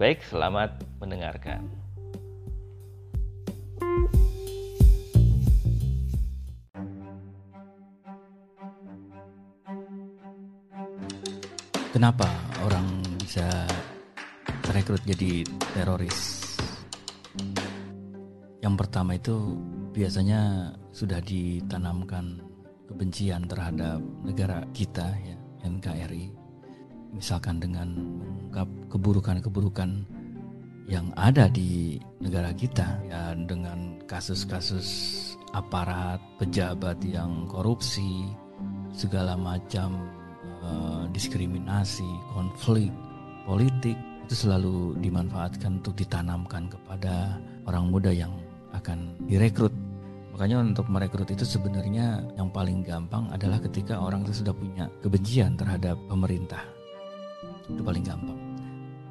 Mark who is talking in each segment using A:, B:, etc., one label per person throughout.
A: Baik, selamat mendengarkan.
B: Kenapa orang bisa rekrut jadi teroris? Yang pertama itu biasanya sudah ditanamkan kebencian terhadap negara kita ya NKRI misalkan dengan mengungkap keburukan-keburukan yang ada di negara kita. Ya dengan kasus-kasus aparat pejabat yang korupsi segala macam uh, diskriminasi konflik politik itu selalu dimanfaatkan untuk ditanamkan kepada orang muda yang akan direkrut. Makanya untuk merekrut itu sebenarnya yang paling gampang adalah ketika orang itu sudah punya kebencian terhadap pemerintah. Itu paling gampang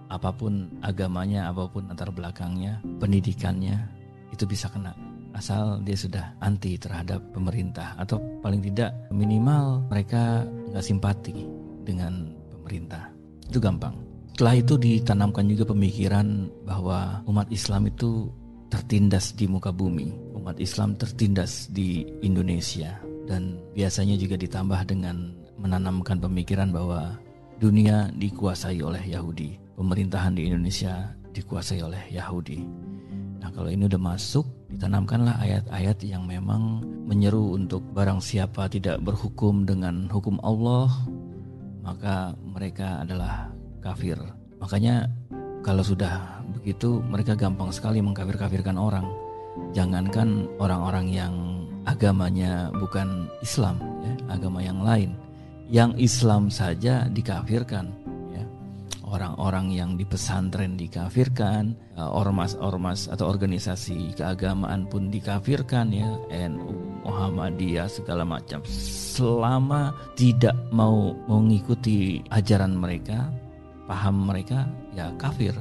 B: apa pun agamanya apa pun latar belakangnya pendidikannya itu bisa kena. Asal dia sudah anti terhadap pemerintah. Atau paling tidak minimal mereka nggak simpati dengan pemerintah. Itu gampang. Setelah itu ditanamkan juga pemikiran bahwa umat Islam itu tertindas di muka bumi. Umat Islam tertindas di Indonesia. Dan biasanya juga ditambah dengan menanamkan pemikiran bahwa dunia dikuasai oleh Yahudi. Pemerintahan di Indonesia dikuasai oleh Yahudi. Nah kalau ini udah masuk, ditanamkanlah ayat-ayat yang memang menyeru untuk barang siapa tidak berhukum dengan hukum Allah, maka mereka adalah kafir. Makanya kalau sudah begitu mereka gampang sekali mengkafir-kafirkan orang. Jangankan orang-orang yang agamanya bukan Islam, ya, agama yang lain yang Islam saja dikafirkan. Orang-orang yang di pesantren dikafirkan uh, ormas-ormas atau organisasi keagamaan pun dikafirkan ya. NU Muhammadiyah segala macam. Selama tidak mau mengikuti ajaran mereka paham mereka ya kafir.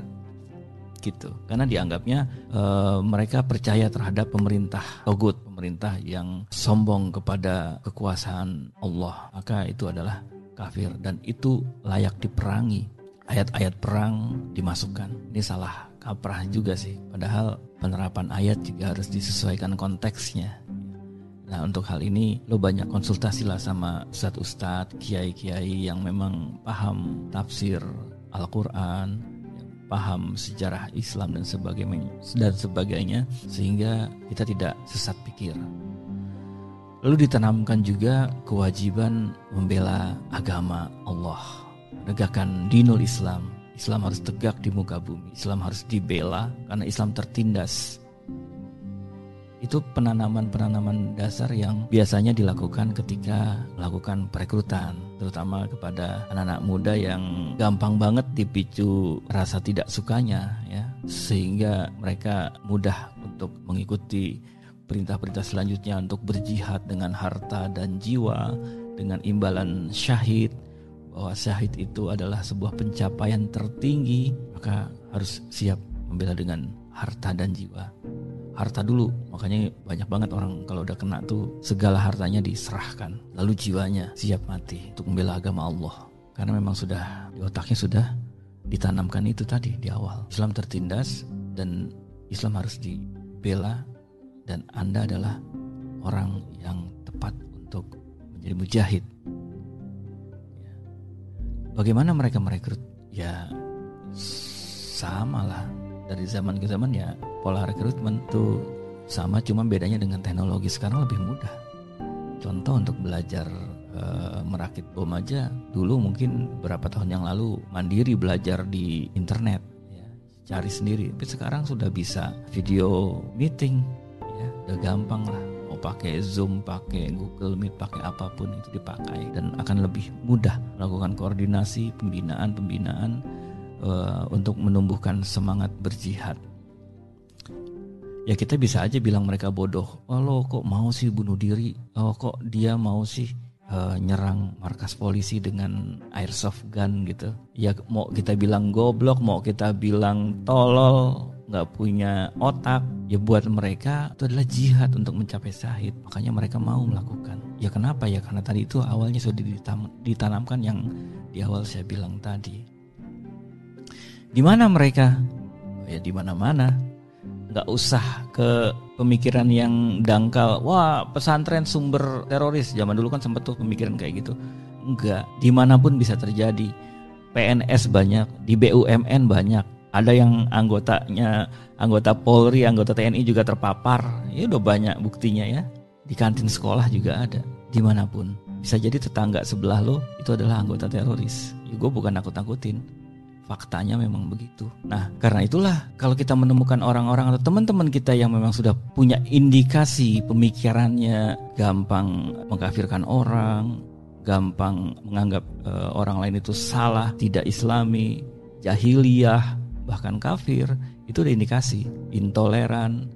B: Gitu. Karena dianggapnya e, mereka percaya terhadap pemerintah togut pemerintah yang sombong kepada kekuasaan Allah. Maka itu adalah kafir. Dan itu layak diperangi ayat-ayat perang dimasukkan. Ini salah kaprah juga sih. Padahal penerapan ayat juga harus disesuaikan konteksnya. Nah untuk hal ini lo banyak konsultasi lah sama ustadz-ustadz, kiai-kiai yang memang paham tafsir Al-Quran, paham sejarah Islam dan sebagainya dan sebagainya sehingga kita tidak sesat pikir. Lalu ditanamkan juga kewajiban membela agama Allah, menegakkan dinul Islam. Islam harus tegak di muka bumi. Islam harus dibela karena Islam tertindas itu penanaman-penanaman dasar yang biasanya dilakukan ketika melakukan perekrutan terutama kepada anak-anak muda yang gampang banget dipicu rasa tidak sukanya ya sehingga mereka mudah untuk mengikuti perintah-perintah selanjutnya untuk berjihad dengan harta dan jiwa dengan imbalan syahid bahwa syahid itu adalah sebuah pencapaian tertinggi maka harus siap membela dengan harta dan jiwa. Harta dulu makanya banyak banget orang kalau udah kena tuh segala hartanya diserahkan. Lalu jiwanya siap mati untuk membela agama Allah. Karena memang sudah di otaknya sudah ditanamkan itu tadi di awal. Islam tertindas dan Islam harus dibela dan Anda adalah orang yang tepat untuk menjadi mujahid bagaimana mereka merekrut? Ya sama lah dari zaman ke zaman ya pola rekrutmen tuh sama cuma bedanya dengan teknologi sekarang lebih mudah. Contoh untuk belajar e, merakit bom aja dulu mungkin beberapa tahun yang lalu mandiri belajar di internet ya, cari sendiri. Tapi sekarang sudah bisa video meeting ya udah gampang lah pakai zoom pakai google meet pakai apa pun itu dipakai dan akan lebih mudah melakukan koordinasi pembinaan pembinaan uh, untuk menumbuhkan semangat berjihad. Ya kita bisa aja bilang mereka bodoh. Oh lo kok mau sih bunuh diri? Oh kok dia mau sih uh, nyerang markas polisi dengan airsoft gun gitu? Ya mau kita bilang goblok, mau kita bilang tolol, nggak punya otak, ya buat mereka itu adalah jihad untuk mencapai syahid. Makanya mereka mau melakukan. Ya kenapa ya? Karena tadi itu awalnya sudah ditanamkan yang di awal saya bilang tadi. Di mana mereka? Ya di mana-mana. Nggak usah ke pemikiran yang dangkal. Wah pesantren sumber teroris. Zaman dulu kan sempat tuh pemikiran kayak gitu. Enggak. Di mana pun bisa terjadi. PNS banyak, di BUMN banyak, ada yang anggotanya anggota Polri, anggota TNI juga terpapar. Ya udah banyak buktinya ya. Di kantin sekolah juga ada, di mana pun. Bisa jadi tetangga sebelah lo itu adalah anggota teroris. Ya, gue bukan nakut-nakutin. Faktanya memang begitu. Nah, karena itulah kalau kita menemukan orang-orang atau teman-teman kita yang memang sudah punya indikasi pemikirannya gampang mengkafirkan orang, gampang menganggap uh, orang lain itu salah, tidak islami, jahiliyah, bahkan kafir itu ada indikasi. Intoleran.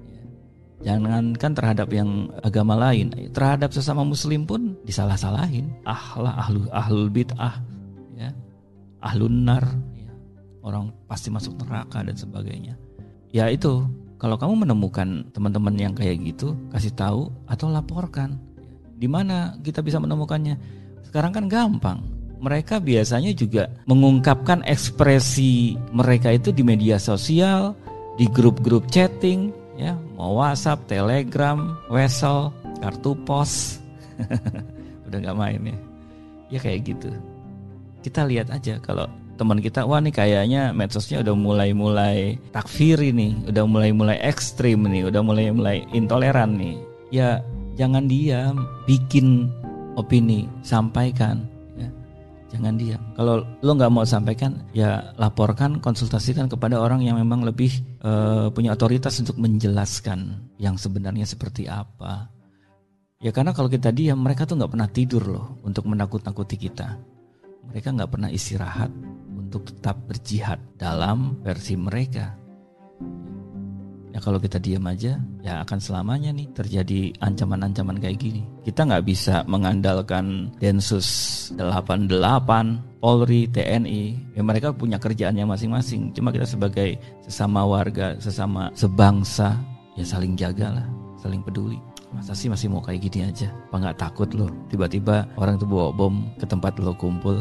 B: Jangankan terhadap yang agama lain terhadap sesama muslim pun disalah-salahin. Ahlah ahlu ahlul bid'ah ya. Ahlun nar ya. orang pasti masuk neraka dan sebagainya. Ya itu kalau kamu menemukan teman-teman yang kayak gitu kasih tahu atau laporkan. Di mana kita bisa menemukannya? Sekarang kan gampang mereka biasanya juga mengungkapkan ekspresi mereka itu di media sosial, di grup-grup chatting, ya, mau WhatsApp, Telegram, Wesel, kartu pos. Udah nggak main ya. Ya kayak gitu. Kita lihat aja kalau teman kita, wah nih kayaknya medsosnya udah mulai-mulai takfir ini, udah mulai-mulai ekstrim nih, udah mulai-mulai intoleran nih. Ya jangan diam, bikin opini, sampaikan jangan diam. Kalau lo nggak mau sampaikan, ya laporkan, konsultasikan kepada orang yang memang lebih uh, punya otoritas untuk menjelaskan yang sebenarnya seperti apa. Ya karena kalau kita diam, mereka tuh nggak pernah tidur loh untuk menakut-nakuti kita. Mereka nggak pernah istirahat untuk tetap berjihad dalam versi mereka. Ya kalau kita diam aja, ya akan selamanya nih terjadi ancaman-ancaman kayak gini. Kita nggak bisa mengandalkan Densus 88, Polri, TNI. Ya mereka punya kerjaannya masing-masing. Cuma kita sebagai sesama warga, sesama sebangsa, ya saling jaga lah, saling peduli. Masa sih masih mau kayak gini aja? Apa nggak takut loh? Tiba-tiba orang tuh bawa bom ke tempat lo kumpul,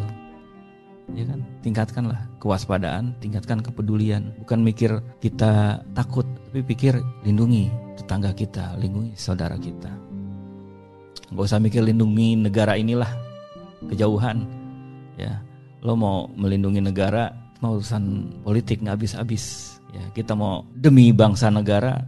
B: ya kan tingkatkanlah kewaspadaan tingkatkan kepedulian bukan mikir kita takut tapi pikir lindungi tetangga kita lindungi saudara kita. Nggak usah mikir lindungi negara inilah kejauhan ya. Lo mau melindungi negara mau urusan politik nggak habis-habis ya. Kita mau demi bangsa negara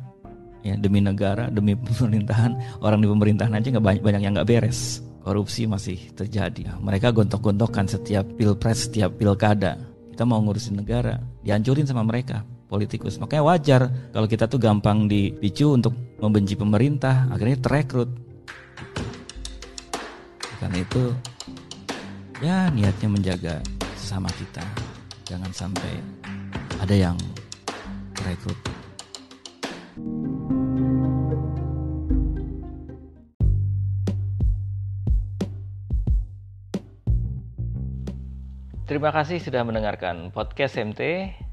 B: ya demi negara demi pemerintahan orang di pemerintahan aja nggak banyak banyak yang nggak beres. Korupsi masih terjadi. Mereka gontok-gontokan setiap pilpres, setiap pilkada. Kita mau ngurusin negara, dihancurin sama mereka politikus. Makanya wajar kalau kita tuh gampang dipicu untuk membenci pemerintah, akhirnya terekrut. Karena itu ya niatnya menjaga sesama kita. Jangan sampai ada yang terekrut.
A: Terima kasih sudah mendengarkan podcast MT.